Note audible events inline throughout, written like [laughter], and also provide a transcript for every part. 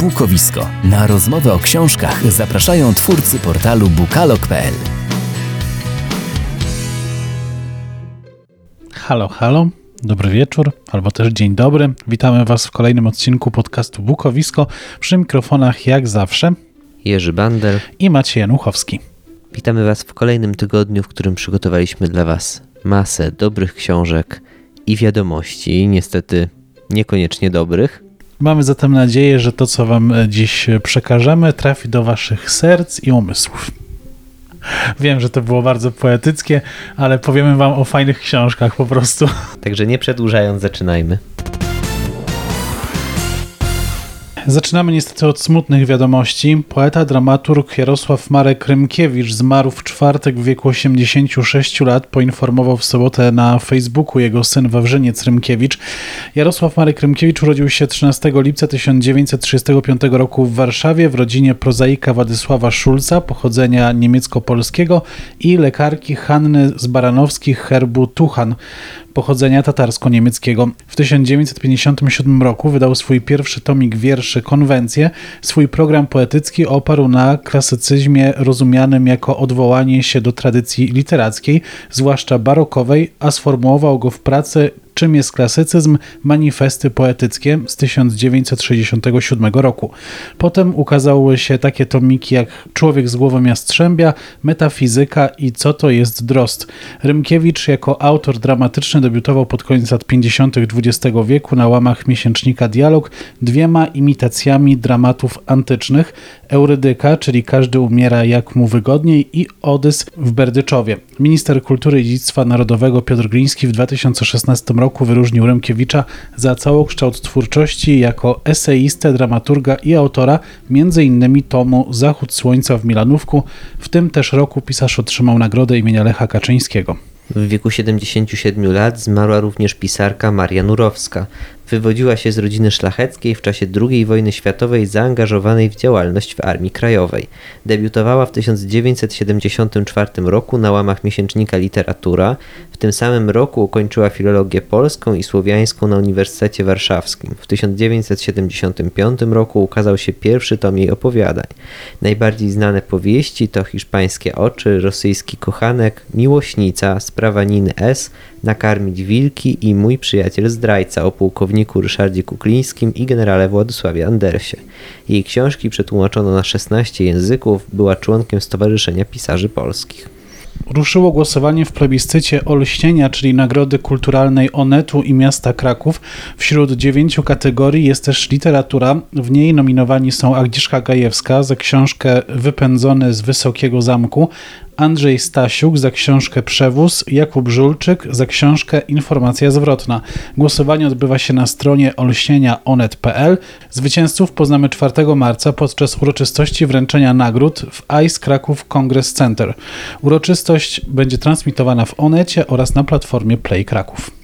Bukowisko. Na rozmowę o książkach zapraszają twórcy portalu bukalog.pl. Halo, halo, dobry wieczór, albo też dzień dobry. Witamy Was w kolejnym odcinku podcastu Bukowisko. Przy mikrofonach jak zawsze Jerzy Bandel. i Maciej Januchowski. Witamy Was w kolejnym tygodniu, w którym przygotowaliśmy dla Was masę dobrych książek i wiadomości, niestety niekoniecznie dobrych. Mamy zatem nadzieję, że to, co Wam dziś przekażemy, trafi do Waszych serc i umysłów. Wiem, że to było bardzo poetyckie, ale powiemy Wam o fajnych książkach po prostu. Także nie przedłużając, zaczynajmy. Zaczynamy niestety od smutnych wiadomości. Poeta, dramaturg Jarosław Marek Rymkiewicz zmarł w czwartek w wieku 86 lat. Poinformował w sobotę na Facebooku jego syn Wawrzyniec Rymkiewicz. Jarosław Marek Rymkiewicz urodził się 13 lipca 1935 roku w Warszawie w rodzinie prozaika Władysława Szulca, pochodzenia niemiecko-polskiego i lekarki Hanny z Baranowskich herbu Tuchan pochodzenia tatarsko-niemieckiego. W 1957 roku wydał swój pierwszy tomik wierszy Konwencje. Swój program poetycki oparł na klasycyzmie rozumianym jako odwołanie się do tradycji literackiej, zwłaszcza barokowej, a sformułował go w pracy Czym jest klasycyzm? Manifesty poetyckie z 1967 roku. Potem ukazały się takie tomiki jak Człowiek z głową Jastrzębia, Metafizyka i Co to jest drost. Rymkiewicz jako autor dramatyczny debiutował pod koniec lat 50. XX wieku na łamach miesięcznika Dialog dwiema imitacjami dramatów antycznych Eurydyka, czyli Każdy umiera jak mu wygodniej i Odys w Berdyczowie. Minister Kultury i Dziedzictwa Narodowego Piotr Gliński w 2016 roku wyróżnił Rymkiewicza za całokształt twórczości jako eseistę, dramaturga i autora m.in. tomu Zachód Słońca w Milanówku. W tym też roku pisarz otrzymał nagrodę imienia Lecha Kaczyńskiego. W wieku 77 lat zmarła również pisarka Maria Nurowska. Wywodziła się z rodziny szlacheckiej w czasie II wojny światowej zaangażowanej w działalność w Armii Krajowej. Debiutowała w 1974 roku na łamach miesięcznika Literatura. W tym samym roku ukończyła filologię polską i słowiańską na Uniwersytecie Warszawskim. W 1975 roku ukazał się pierwszy tom jej opowiadań. Najbardziej znane powieści to Hiszpańskie oczy, Rosyjski kochanek, Miłośnica, Sprawa Niny S., Nakarmić wilki i Mój przyjaciel zdrajca o pułkowniku Ryszardzie Kuklińskim i generale Władysławie Andersie. Jej książki przetłumaczono na 16 języków, była członkiem Stowarzyszenia Pisarzy Polskich. Ruszyło głosowanie w plebiscycie Olśnienia, czyli Nagrody Kulturalnej Onetu i Miasta Kraków. Wśród dziewięciu kategorii jest też literatura. W niej nominowani są Agnieszka Gajewska za książkę Wypędzony z Wysokiego Zamku, Andrzej Stasiuk za książkę Przewóz, Jakub Żulczyk za książkę Informacja zwrotna. Głosowanie odbywa się na stronie olśnienia.onet.pl. Zwycięzców poznamy 4 marca podczas uroczystości wręczenia nagród w ICE Kraków Congress Center. Uroczystość będzie transmitowana w Onecie oraz na platformie Play Kraków.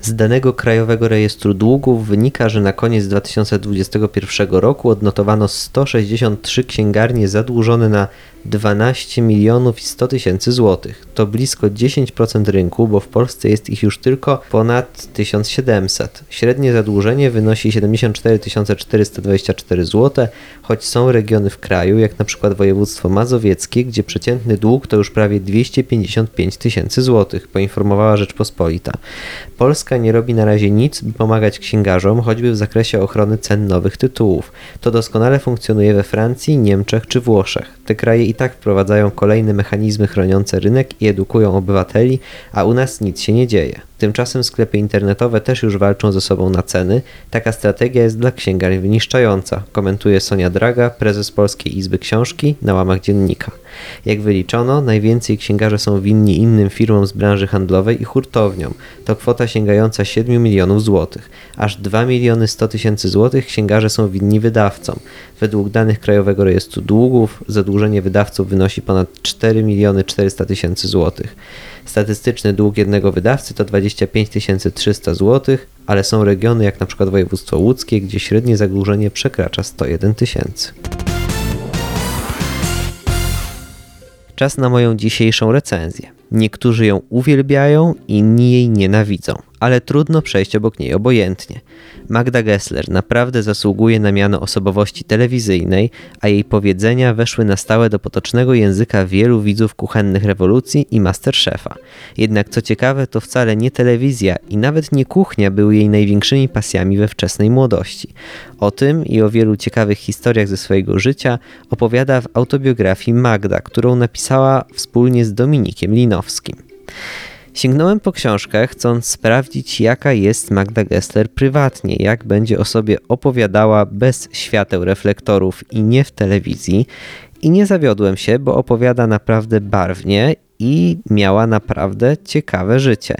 Z danego Krajowego Rejestru Długów wynika, że na koniec 2021 roku odnotowano 163 księgarnie zadłużone na 12 milionów i 100 tysięcy złotych. To blisko 10% rynku, bo w Polsce jest ich już tylko ponad 1700. Średnie zadłużenie wynosi 74 424 zł, choć są regiony w kraju, jak na przykład województwo mazowieckie, gdzie przeciętny dług to już prawie 255 tysięcy złotych, poinformowała Rzeczpospolita. Polska nie robi na razie nic, by pomagać księgarzom, choćby w zakresie ochrony cen nowych tytułów. To doskonale funkcjonuje we Francji, Niemczech czy Włoszech. Te kraje i tak wprowadzają kolejne mechanizmy chroniące rynek i edukują obywateli, a u nas nic się nie dzieje. Tymczasem sklepy internetowe też już walczą ze sobą na ceny. Taka strategia jest dla księgarni wyniszczająca, komentuje Sonia Draga, prezes Polskiej Izby Książki na łamach dziennika. Jak wyliczono, najwięcej księgarze są winni innym firmom z branży handlowej i hurtowniom. To kwota sięgająca 7 milionów złotych. Aż 2 miliony 100 tysięcy złotych księgarze są winni wydawcom. Według danych Krajowego Rejestru Długów zadłużenie wydawców wynosi ponad 4 miliony 400 tysięcy złotych. Statystyczny dług jednego wydawcy to 25 300 zł, ale są regiony jak przykład województwo łódzkie, gdzie średnie zadłużenie przekracza 101 tysięcy. Czas na moją dzisiejszą recenzję. Niektórzy ją uwielbiają, inni jej nienawidzą, ale trudno przejść obok niej obojętnie. Magda Gessler naprawdę zasługuje na miano osobowości telewizyjnej, a jej powiedzenia weszły na stałe do potocznego języka wielu widzów kuchennych rewolucji i Masterchefa. Jednak co ciekawe, to wcale nie telewizja i nawet nie kuchnia były jej największymi pasjami we wczesnej młodości. O tym i o wielu ciekawych historiach ze swojego życia opowiada w autobiografii Magda, którą napisała wspólnie z Dominikiem Linowskim. Sięgnąłem po książkę, chcąc sprawdzić, jaka jest Magda Gessler prywatnie, jak będzie o sobie opowiadała bez świateł reflektorów i nie w telewizji. I nie zawiodłem się, bo opowiada naprawdę barwnie i miała naprawdę ciekawe życie.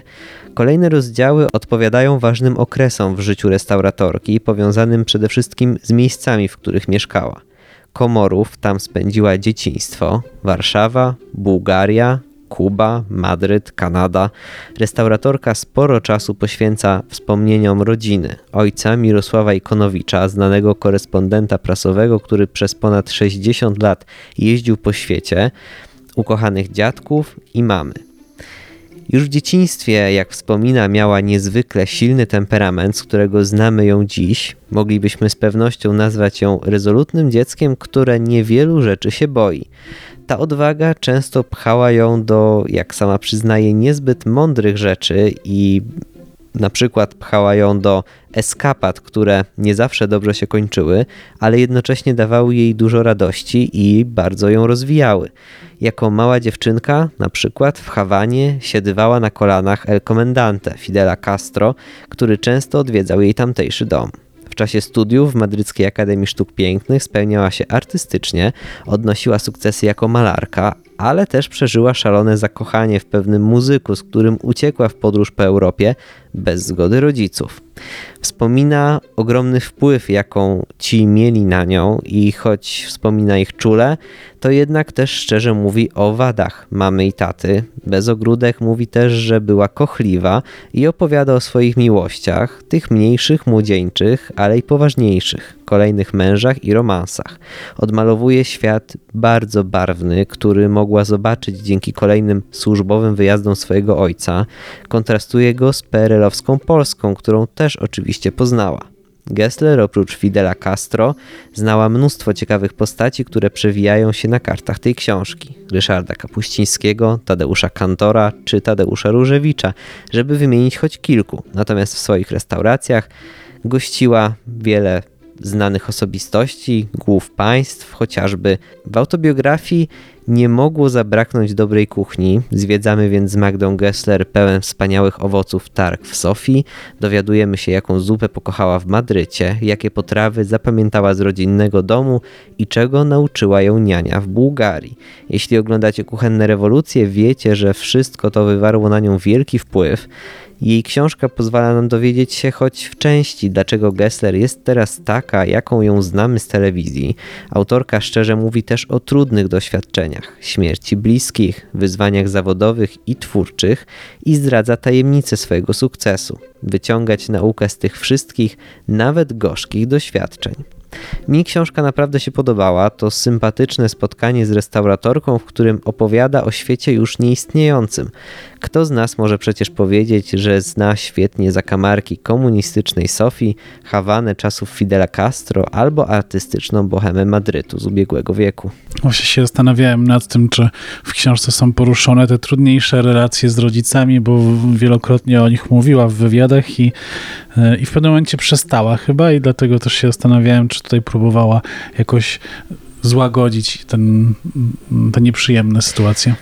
Kolejne rozdziały odpowiadają ważnym okresom w życiu restauratorki, powiązanym przede wszystkim z miejscami, w których mieszkała. Komorów tam spędziła dzieciństwo, Warszawa, Bułgaria, Kuba, Madryt, Kanada. Restauratorka sporo czasu poświęca wspomnieniom rodziny, ojca Mirosława Ikonowicza, znanego korespondenta prasowego, który przez ponad 60 lat jeździł po świecie, ukochanych dziadków i mamy. Już w dzieciństwie, jak wspomina, miała niezwykle silny temperament, z którego znamy ją dziś. Moglibyśmy z pewnością nazwać ją rezolutnym dzieckiem, które niewielu rzeczy się boi. Ta odwaga często pchała ją do, jak sama przyznaje, niezbyt mądrych rzeczy i na przykład pchała ją do eskapad, które nie zawsze dobrze się kończyły, ale jednocześnie dawały jej dużo radości i bardzo ją rozwijały. Jako mała dziewczynka, na przykład w Hawanie, siedywała na kolanach El Comendante Fidela Castro, który często odwiedzał jej tamtejszy dom. W czasie studiów w Madryckiej Akademii Sztuk Pięknych spełniała się artystycznie, odnosiła sukcesy jako malarka, ale też przeżyła szalone zakochanie w pewnym muzyku, z którym uciekła w podróż po Europie bez zgody rodziców. Wspomina ogromny wpływ, jaką ci mieli na nią, i choć wspomina ich czule, to jednak też szczerze mówi o wadach mamy i taty. Bez ogródek mówi też, że była kochliwa i opowiada o swoich miłościach, tych mniejszych, młodzieńczych, ale i poważniejszych, kolejnych mężach i romansach. Odmalowuje świat bardzo barwny, który mogła zobaczyć dzięki kolejnym służbowym wyjazdom swojego ojca. Kontrastuje go z PRL-owską Polską, którą też oczywiście poznała. Gessler oprócz Fidela Castro znała mnóstwo ciekawych postaci, które przewijają się na kartach tej książki. Ryszarda Kapuścińskiego, Tadeusza Kantora czy Tadeusza Różewicza, żeby wymienić choć kilku. Natomiast w swoich restauracjach gościła wiele znanych osobistości, głów państw, chociażby w autobiografii nie mogło zabraknąć dobrej kuchni. Zwiedzamy więc z Magdą Gessler pełen wspaniałych owoców targ w Sofii. Dowiadujemy się, jaką zupę pokochała w Madrycie, jakie potrawy zapamiętała z rodzinnego domu i czego nauczyła ją niania w Bułgarii. Jeśli oglądacie kuchenne rewolucje, wiecie, że wszystko to wywarło na nią wielki wpływ. Jej książka pozwala nam dowiedzieć się choć w części, dlaczego Gessler jest teraz taka, jaką ją znamy z telewizji. Autorka szczerze mówi też o trudnych doświadczeniach, śmierci bliskich, wyzwaniach zawodowych i twórczych i zdradza tajemnicę swojego sukcesu. Wyciągać naukę z tych wszystkich, nawet gorzkich doświadczeń. Mi książka naprawdę się podobała. To sympatyczne spotkanie z restauratorką, w którym opowiada o świecie już nieistniejącym. Kto z nas może przecież powiedzieć, że zna świetnie zakamarki komunistycznej Sofii, Hawanę czasów Fidela Castro albo artystyczną bohemę Madrytu z ubiegłego wieku? Właśnie się zastanawiałem nad tym, czy w książce są poruszone te trudniejsze relacje z rodzicami, bo wielokrotnie o nich mówiła w wywiadach i, e, i w pewnym momencie przestała chyba i dlatego też się zastanawiałem, czy tutaj próbowała jakoś złagodzić ten, te nieprzyjemne sytuacje.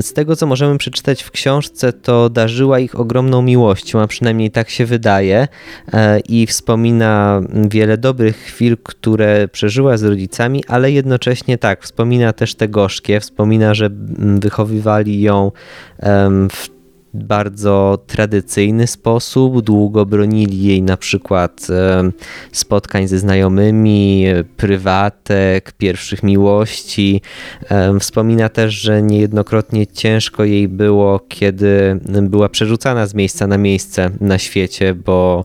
Z tego, co możemy przeczytać w książce, to darzyła ich ogromną miłością, a przynajmniej tak się wydaje, e, i wspomina wiele dobrych chwil, które przeżyła z rodzicami, ale jednocześnie tak, wspomina też te gorzkie, wspomina, że wychowywali ją w bardzo tradycyjny sposób. Długo bronili jej na przykład spotkań ze znajomymi, prywatek, pierwszych miłości. Wspomina też, że niejednokrotnie ciężko jej było, kiedy była przerzucana z miejsca na miejsce na świecie, bo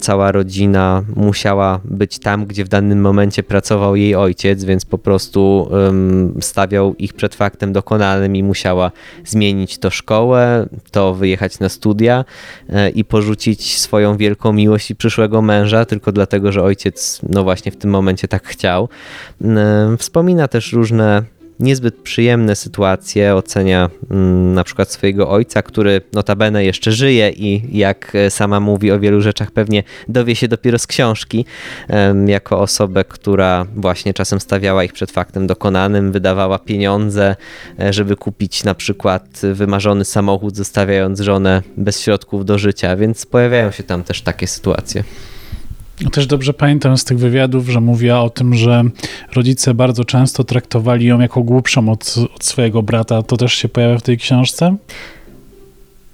cała rodzina musiała być tam, gdzie w danym momencie pracował jej ojciec, więc po prostu stawiał ich przed faktem dokonanym i musiała zmienić to szkołę to wyjechać na studia e, i porzucić swoją wielką miłość i przyszłego męża, tylko dlatego, że ojciec, no właśnie w tym momencie tak chciał. E, wspomina też różne niezbyt przyjemne sytuacje, ocenia mm, na przykład swojego ojca, który notabene jeszcze żyje i jak e, sama mówi o wielu rzeczach pewnie dowie się dopiero z książki, jako osobę, która właśnie czasem stawiała ich przed faktem dokonanym, wydawała pieniądze, e, żeby kupić na przykład wymarzony samochód, zostawiając żonę bez środków do życia, więc pojawiają się tam też takie sytuacje. Też dobrze pamiętam z tych wywiadów, że mówiła o tym, że rodzice bardzo często traktowali ją jako głupszą od, od swojego brata. To też się pojawia w tej książce?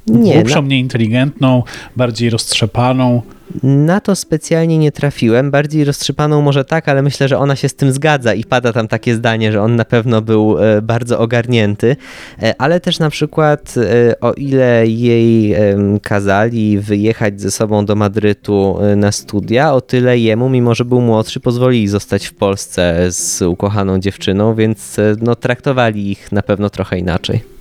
Nie, głupszą, mniej inteligentną, bardziej roztrzepaną. Na to specjalnie nie trafiłem. Bardziej roztrzypaną może tak, ale myślę, że ona się z tym zgadza i pada tam takie zdanie, że on na pewno był e, bardzo ogarnięty. E, ale też na przykład, e, o ile jej kazali wyjechać ze sobą do Madrytu na studia, o tyle jemu, mimo że był młodszy, pozwolili zostać w Polsce z ukochaną dziewczyną, więc no, traktowali ich na pewno trochę inaczej.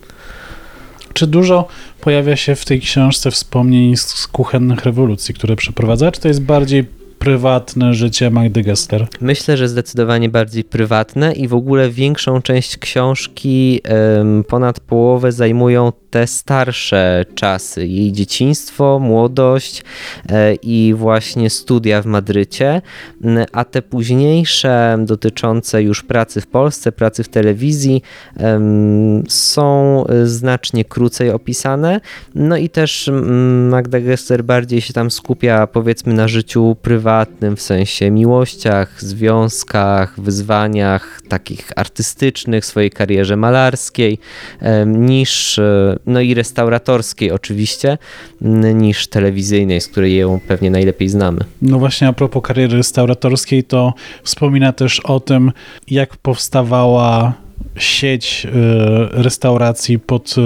Czy dużo pojawia się w tej książce wspomnień z, kuchennych rewolucji, które przeprowadza, czy to jest bardziej prywatne życie Magdy Gessler? Myślę, że zdecydowanie bardziej prywatne i w ogóle większą część książki, ponad połowę zajmują te starsze czasy, jej dzieciństwo, młodość e, i właśnie studia w Madrycie, a te późniejsze dotyczące już pracy w Polsce, pracy w telewizji są e, znacznie krócej opisane. No i też Magda Gessler bardziej się tam skupia powiedzmy na życiu prywatnym, w sensie miłościach, związkach, wyzwaniach takich artystycznych, swojej karierze malarskiej, niż e, no i restauratorskiej oczywiście, niż telewizyjnej, z której ją pewnie najlepiej znamy. No właśnie a propos kariery restauratorskiej, to wspomina też o tym, jak powstawała sieć y, restauracji pod y,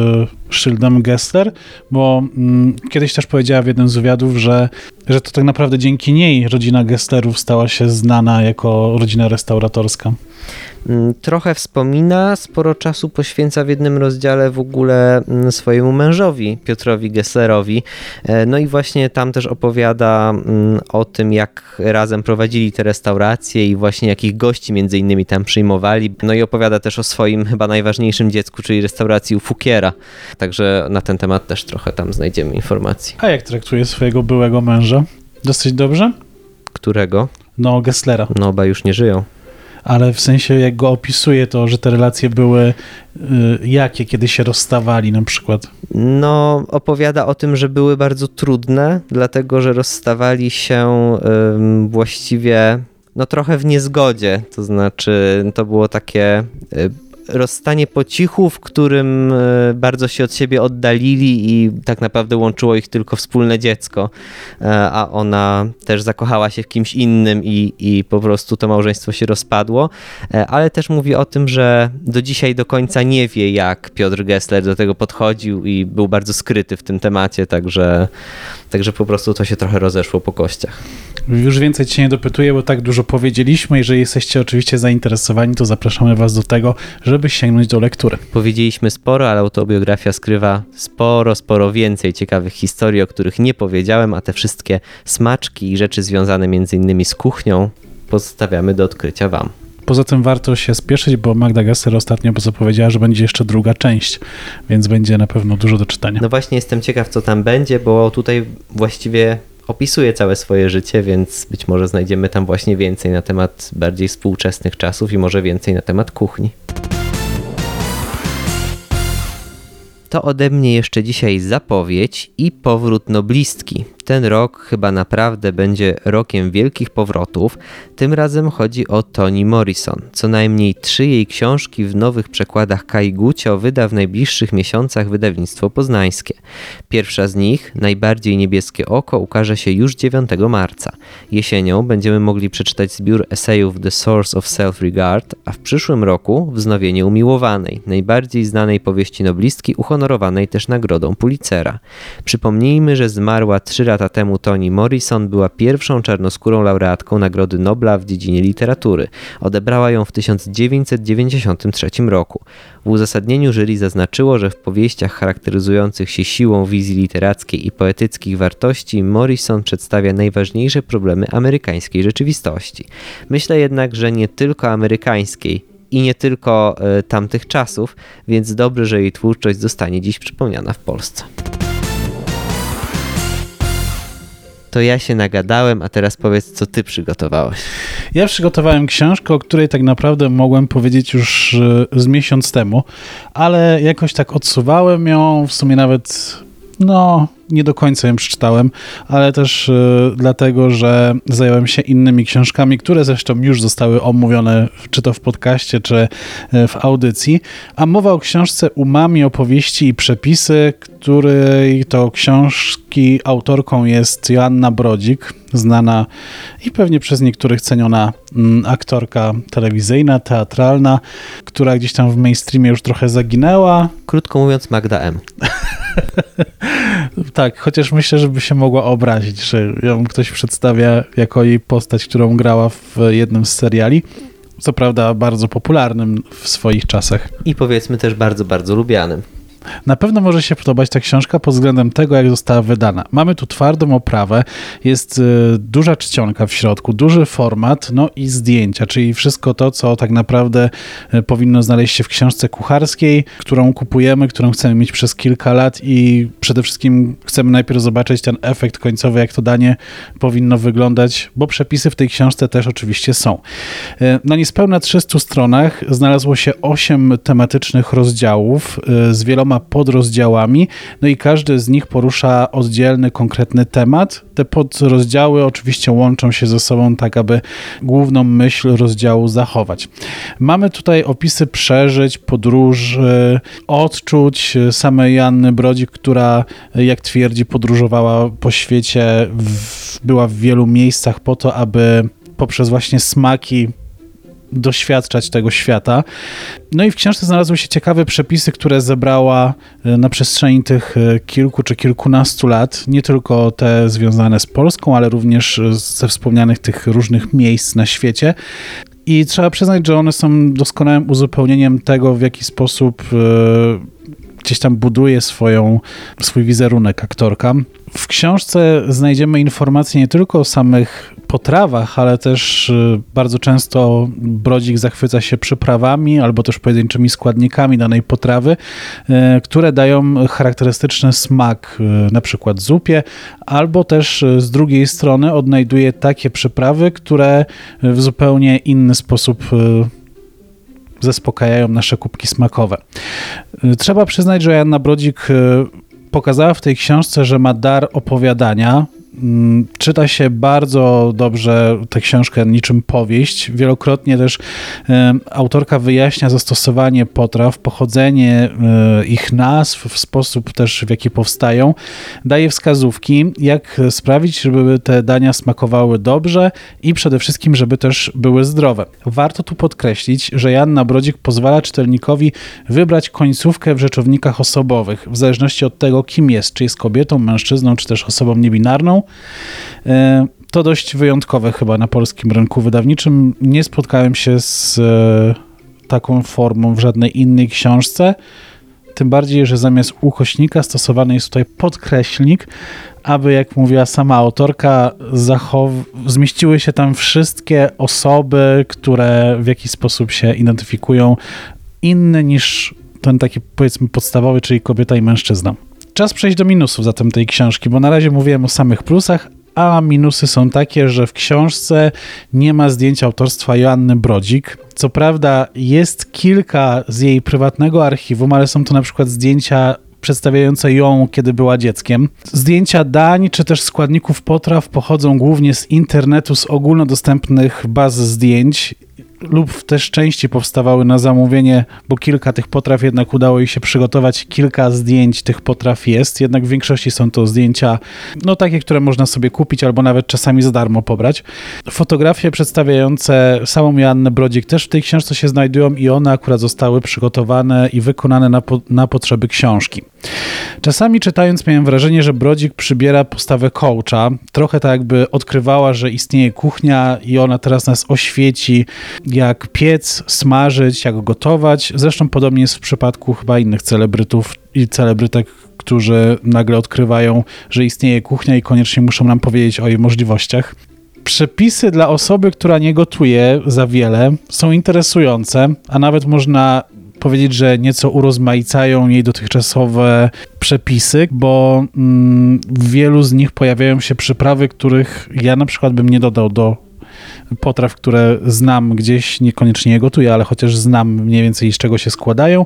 szyldem Gessler, bo mm, kiedyś też powiedziała w jednym z wywiadów, że, że to tak naprawdę dzięki niej rodzina Gesslerów stała się znana jako rodzina restauratorska. Mm, Trochę wspomina, sporo czasu poświęca w jednym rozdziale w ogóle mm, swojemu mężowi, Piotrowi Gesslerowi. E, No i właśnie tam też opowiada mm, o tym, jak razem prowadzili te restauracje i właśnie jakich gości między innymi tam przyjmowali. No i opowiada też o swoim chyba najważniejszym dziecku, czyli restauracji u Fukiera. Także na ten temat też trochę tam znajdziemy informacji. A jak traktuje swojego byłego męża? Dosyć dobrze? Którego? No, Gesslera. No oba już nie żyją. Ale w sensie, jak go opisuje, to że te relacje były y, jakie, kiedy się rozstawali na przykład. No, opowiada o tym, że były bardzo trudne, dlatego że rozstawali się ym, właściwie no trochę w niezgodzie. To znaczy, to było takie y, rozstanie po cichu, w którym y, bardzo się od siebie oddalili i tak naprawdę łączyło ich tylko wspólne dziecko, E, a ona też zakochała się w kimś innym i, i po prostu to małżeństwo się rozpadło. E, Ale też mówi o tym, że do dzisiaj do końca nie wie, jak Piotr Gessler do tego podchodził i był bardzo skryty w tym temacie, także, także po prostu to się trochę rozeszło po kościach. Już więcej cię nie dopytuję, bo tak dużo powiedzieliśmy. Jeżeli jesteście oczywiście zainteresowani, to zapraszamy was do tego, żeby sięgnąć do lektury. Powiedzieliśmy sporo, ale autobiografia skrywa sporo, sporo więcej ciekawych historii, o których nie powiedziałem, a te wszystkie smaczki i rzeczy związane między innymi z kuchnią pozostawiamy do odkrycia Wam. Poza tym warto się spieszyć, bo Magda Gessler ostatnio zapowiedziała, że będzie jeszcze druga część, więc będzie na pewno dużo do czytania. No właśnie jestem ciekaw, co tam będzie, bo tutaj właściwie opisuje całe swoje życie, więc być może znajdziemy tam właśnie więcej na temat bardziej współczesnych czasów i może więcej na temat kuchni. To ode mnie jeszcze dzisiaj zapowiedź i powrót noblistki. Ten rok chyba naprawdę będzie rokiem wielkich powrotów. Tym razem chodzi o Toni Morrison. Co najmniej trzy jej książki w nowych przekładach Kai Gucio wyda w najbliższych miesiącach wydawnictwo poznańskie. Pierwsza z nich, Najbardziej niebieskie oko, ukaże się już 9 marca. Jesienią będziemy mogli przeczytać zbiór esejów The Source of Self-Regard, a w przyszłym roku Wznowienie umiłowanej, najbardziej znanej powieści noblistki, uhonorowanej też nagrodą Pulitzera. Przypomnijmy, że zmarła trzy lata lata temu Toni Morrison była pierwszą czarnoskórą laureatką Nagrody Nobla w dziedzinie literatury. Odebrała ją w 1993 roku. W uzasadnieniu jury zaznaczyło, że w powieściach charakteryzujących się siłą wizji literackiej i poetyckich wartości Morrison przedstawia najważniejsze problemy amerykańskiej rzeczywistości. Myślę jednak, że nie tylko amerykańskiej, i nie tylko y, tamtych czasów, więc dobrze, że jej twórczość zostanie dziś przypomniana w Polsce. To ja się nagadałem, a teraz powiedz, co ty przygotowałeś. Ja przygotowałem książkę, o której tak naprawdę mogłem powiedzieć już z miesiąc temu, ale jakoś tak odsuwałem ją, w sumie nawet no, nie do końca ją przeczytałem, ale też y, dlatego, że zająłem się innymi książkami, które zresztą już zostały omówione, czy to w podcaście, czy y, w audycji. A mowa o książce Umami, opowieści i przepisy, której to książki autorką jest Joanna Brodzik, znana i pewnie przez niektórych ceniona mm, aktorka telewizyjna, teatralna, która gdzieś tam w mainstreamie już trochę zaginęła. Krótko mówiąc, Magda M. [laughs] [laughs] tak, chociaż myślę, żeby się mogła obrazić, że ją ktoś przedstawia jako jej postać, którą grała w jednym z seriali. Co prawda bardzo popularnym w swoich czasach. I powiedzmy też bardzo, bardzo lubianym. Na pewno może się podobać ta książka pod względem tego, jak została wydana. Mamy tu twardą oprawę, jest y, duża czcionka w środku, duży format, no i zdjęcia, czyli wszystko to, co tak naprawdę y, powinno znaleźć się w książce kucharskiej, którą kupujemy, którą chcemy mieć przez kilka lat i przede wszystkim chcemy najpierw zobaczyć ten efekt końcowy, jak to danie powinno wyglądać, bo przepisy w tej książce też oczywiście są. Y, na niespełna 300 stronach znalazło się 8 tematycznych rozdziałów z wieloma wieloma podrozdziałami, no i każdy z nich porusza oddzielny, konkretny temat. Te podrozdziały oczywiście łączą się ze sobą tak, aby główną myśl rozdziału zachować. Mamy tutaj opisy przeżyć, podróży, odczuć samej Janny Brodzik, która, jak twierdzi, podróżowała po świecie, w, była w wielu miejscach po to, aby poprzez właśnie smaki doświadczać tego świata. No i w książce znalazły się ciekawe przepisy, które zebrała e, na przestrzeni tych e, kilku czy kilkunastu lat, nie tylko te związane z Polską, ale również ze wspomnianych tych różnych miejsc na świecie. I trzeba przyznać, że one są doskonałym uzupełnieniem tego, w jaki sposób e, gdzieś tam buduje swoją, swój wizerunek aktorka. W książce znajdziemy informacje nie tylko o samych potrawach, ale też y, bardzo często brodzik zachwyca się przyprawami albo też pojedynczymi składnikami danej potrawy, y, które dają charakterystyczny smak y, na przykład zupie, albo też z drugiej strony odnajduje takie przyprawy, które w zupełnie inny sposób zaspokajają nasze kubki smakowe. Trzeba przyznać, że Janna Brodzik pokazała w tej książce, że ma dar opowiadania, czyta się bardzo dobrze tę książkę niczym powieść. Wielokrotnie też autorka wyjaśnia zastosowanie potraw, pochodzenie e, ich nazw, w sposób też w jaki powstają. Daje wskazówki, jak sprawić, żeby te dania smakowały dobrze i przede wszystkim, żeby też były zdrowe. Warto tu podkreślić, że Janna Brodzik pozwala czytelnikowi wybrać końcówkę w rzeczownikach osobowych, w zależności od tego, kim jest, czy jest kobietą, mężczyzną, czy też osobą niebinarną. E, to dość wyjątkowe chyba na polskim rynku wydawniczym. Nie spotkałem się z e, taką formą w żadnej innej książce. Tym bardziej, że zamiast ukośnika stosowany jest tutaj podkreślnik, aby, jak mówiła sama autorka, zmieściły się tam wszystkie osoby, które w jakiś sposób się identyfikują, inne niż ten taki powiedzmy podstawowy, czyli kobieta i mężczyzna. Czas przejść do minusów zatem tej książki, bo na razie mówiłem o samych plusach, a minusy są takie, że w książce nie ma zdjęcia autorstwa Joanny Brodzik. Co prawda jest kilka z jej prywatnego archiwum, ale są to na przykład zdjęcia przedstawiające ją, kiedy była dzieckiem. Zdjęcia dań czy też składników potraw pochodzą głównie z internetu, z ogólnodostępnych baz zdjęć lub też części powstawały na zamówienie, bo kilka tych potraw jednak udało ich się przygotować. Kilka zdjęć tych potraw jest, jednak w większości są to zdjęcia, no takie, które można sobie kupić albo nawet czasami za darmo pobrać. Fotografie przedstawiające samą Joannę Brodzik też w tej książce się znajdują i one akurat zostały przygotowane i wykonane na, po, na potrzeby książki. Czasami czytając miałem wrażenie, że Brodzik przybiera postawę coacha. Trochę tak jakby odkrywała, że istnieje kuchnia i ona teraz nas oświeci, jak piec, smażyć, jak gotować. Zresztą podobnie jest w przypadku chyba innych celebrytów i celebrytek, którzy nagle odkrywają, że istnieje kuchnia i koniecznie muszą nam powiedzieć o jej możliwościach. Przepisy dla osoby, która nie gotuje za wiele, są interesujące, a nawet można powiedzieć, że nieco urozmaicają jej dotychczasowe przepisy, bo mm, w wielu z nich pojawiają się przyprawy, których ja na przykład bym nie dodał do potraw, które znam gdzieś, niekoniecznie je gotuję, ale chociaż znam mniej więcej z czego się składają.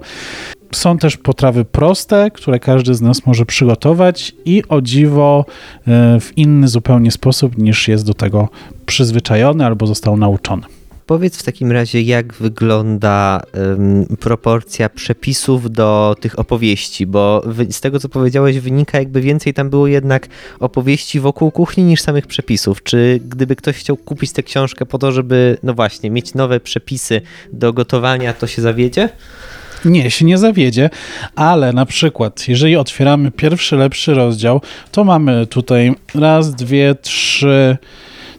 Są też potrawy proste, które każdy z nas może przygotować i o dziwo e, w inny zupełnie sposób niż jest do tego przyzwyczajony albo został nauczony. Powiedz w takim razie, jak wygląda ym, proporcja przepisów do tych opowieści, bo z tego co powiedziałeś wynika jakby więcej tam było jednak opowieści wokół kuchni niż samych przepisów. Czy gdyby ktoś chciał kupić tę książkę po to, żeby no właśnie mieć nowe przepisy do gotowania, to się zawiedzie? Nie, się nie zawiedzie, ale na przykład, jeżeli otwieramy pierwszy, lepszy rozdział, to mamy tutaj raz, dwie, trzy,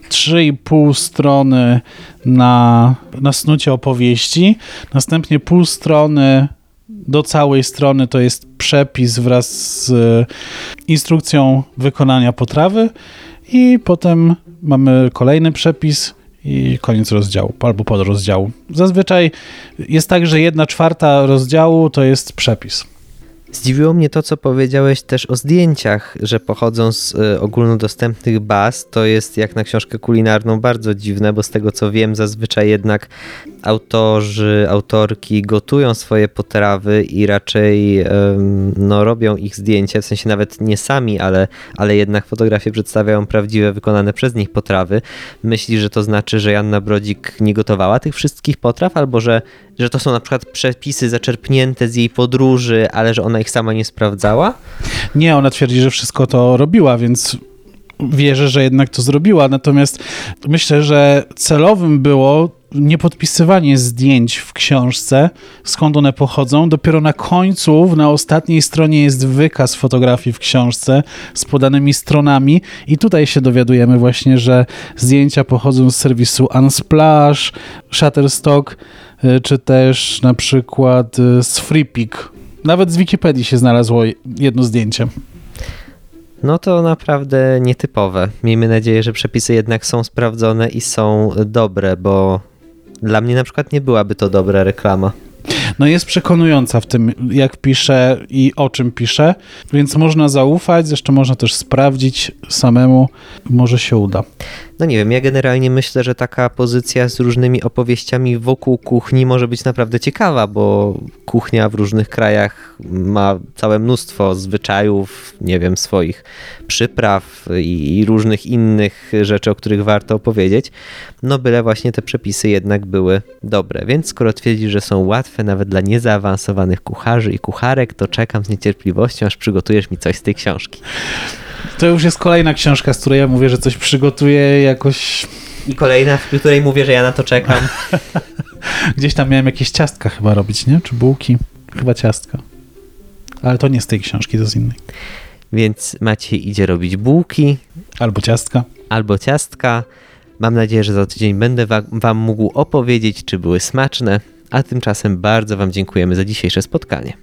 trzy i pół strony na, na snucie opowieści, następnie pół strony do całej strony to jest przepis wraz z instrukcją wykonania potrawy i potem mamy kolejny przepis i koniec rozdziału albo podrozdziału. Zazwyczaj jest tak, że jedna czwarta rozdziału to jest przepis. Zdziwiło mnie to, co powiedziałeś też o zdjęciach, że pochodzą z y, ogólnodostępnych baz. To jest jak na książkę kulinarną bardzo dziwne, bo z tego co wiem, zazwyczaj jednak autorzy, autorki gotują swoje potrawy i raczej no, robią ich zdjęcia, w sensie nawet nie sami, ale, ale jednak fotografie przedstawiają prawdziwe, wykonane przez nich potrawy. Myślisz, że to znaczy, że Janna Brodzik nie gotowała tych wszystkich potraw, albo że, że to są na przykład przepisy zaczerpnięte z jej podróży, ale że ona ich sama nie sprawdzała? Nie, ona twierdzi, że wszystko to robiła, więc wierzę, że jednak to zrobiła. Natomiast myślę, że celowym było nie podpisywanie zdjęć w książce, skąd one pochodzą. Dopiero na końcu, na ostatniej stronie jest wykaz fotografii w książce z podanymi stronami i tutaj się dowiadujemy właśnie, że zdjęcia pochodzą z serwisu Unsplash, Shutterstock, czy też na przykład y, z FreePic. Nawet z Wikipedii się znalazło jedno zdjęcie. No to naprawdę nietypowe. Miejmy nadzieję, że przepisy jednak są sprawdzone i są dobre, bo dla mnie na przykład nie byłaby to dobra reklama. No jest przekonująca w tym, jak pisze i o czym pisze, więc można zaufać, zresztą można też sprawdzić samemu, może się uda. No nie wiem, ja generalnie myślę, że taka pozycja z różnymi opowieściami wokół kuchni może być naprawdę ciekawa, bo kuchnia w różnych krajach ma całe mnóstwo zwyczajów, nie wiem, swoich przypraw i, różnych innych rzeczy, o których warto opowiedzieć. No byle właśnie te przepisy jednak były dobre. Więc skoro twierdzisz, że są łatwe nawet dla niezaawansowanych kucharzy i kucharek, to czekam z niecierpliwością, aż przygotujesz mi coś z tej książki. To już jest kolejna książka, z której ja mówię, że coś przygotuję jakoś. I kolejna, w której mówię, że ja na to czekam. [laughs] Gdzieś tam miałem jakieś ciastka chyba robić, nie? Czy bułki? Chyba ciastka. Ale to nie z tej książki, to z innej. Więc Maciej idzie robić bułki. Albo ciastka. Albo ciastka. Mam nadzieję, że za tydzień będę wa Wam mógł opowiedzieć, czy były smaczne. A tymczasem bardzo Wam dziękujemy za dzisiejsze spotkanie.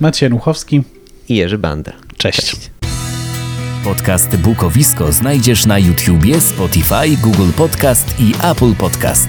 Maciej Nuchowski i Jerzy Bander. Cześć. Cześć. Podcast Bukowisko znajdziesz na YouTubie, Spotify, Google Podcast i Apple Podcast.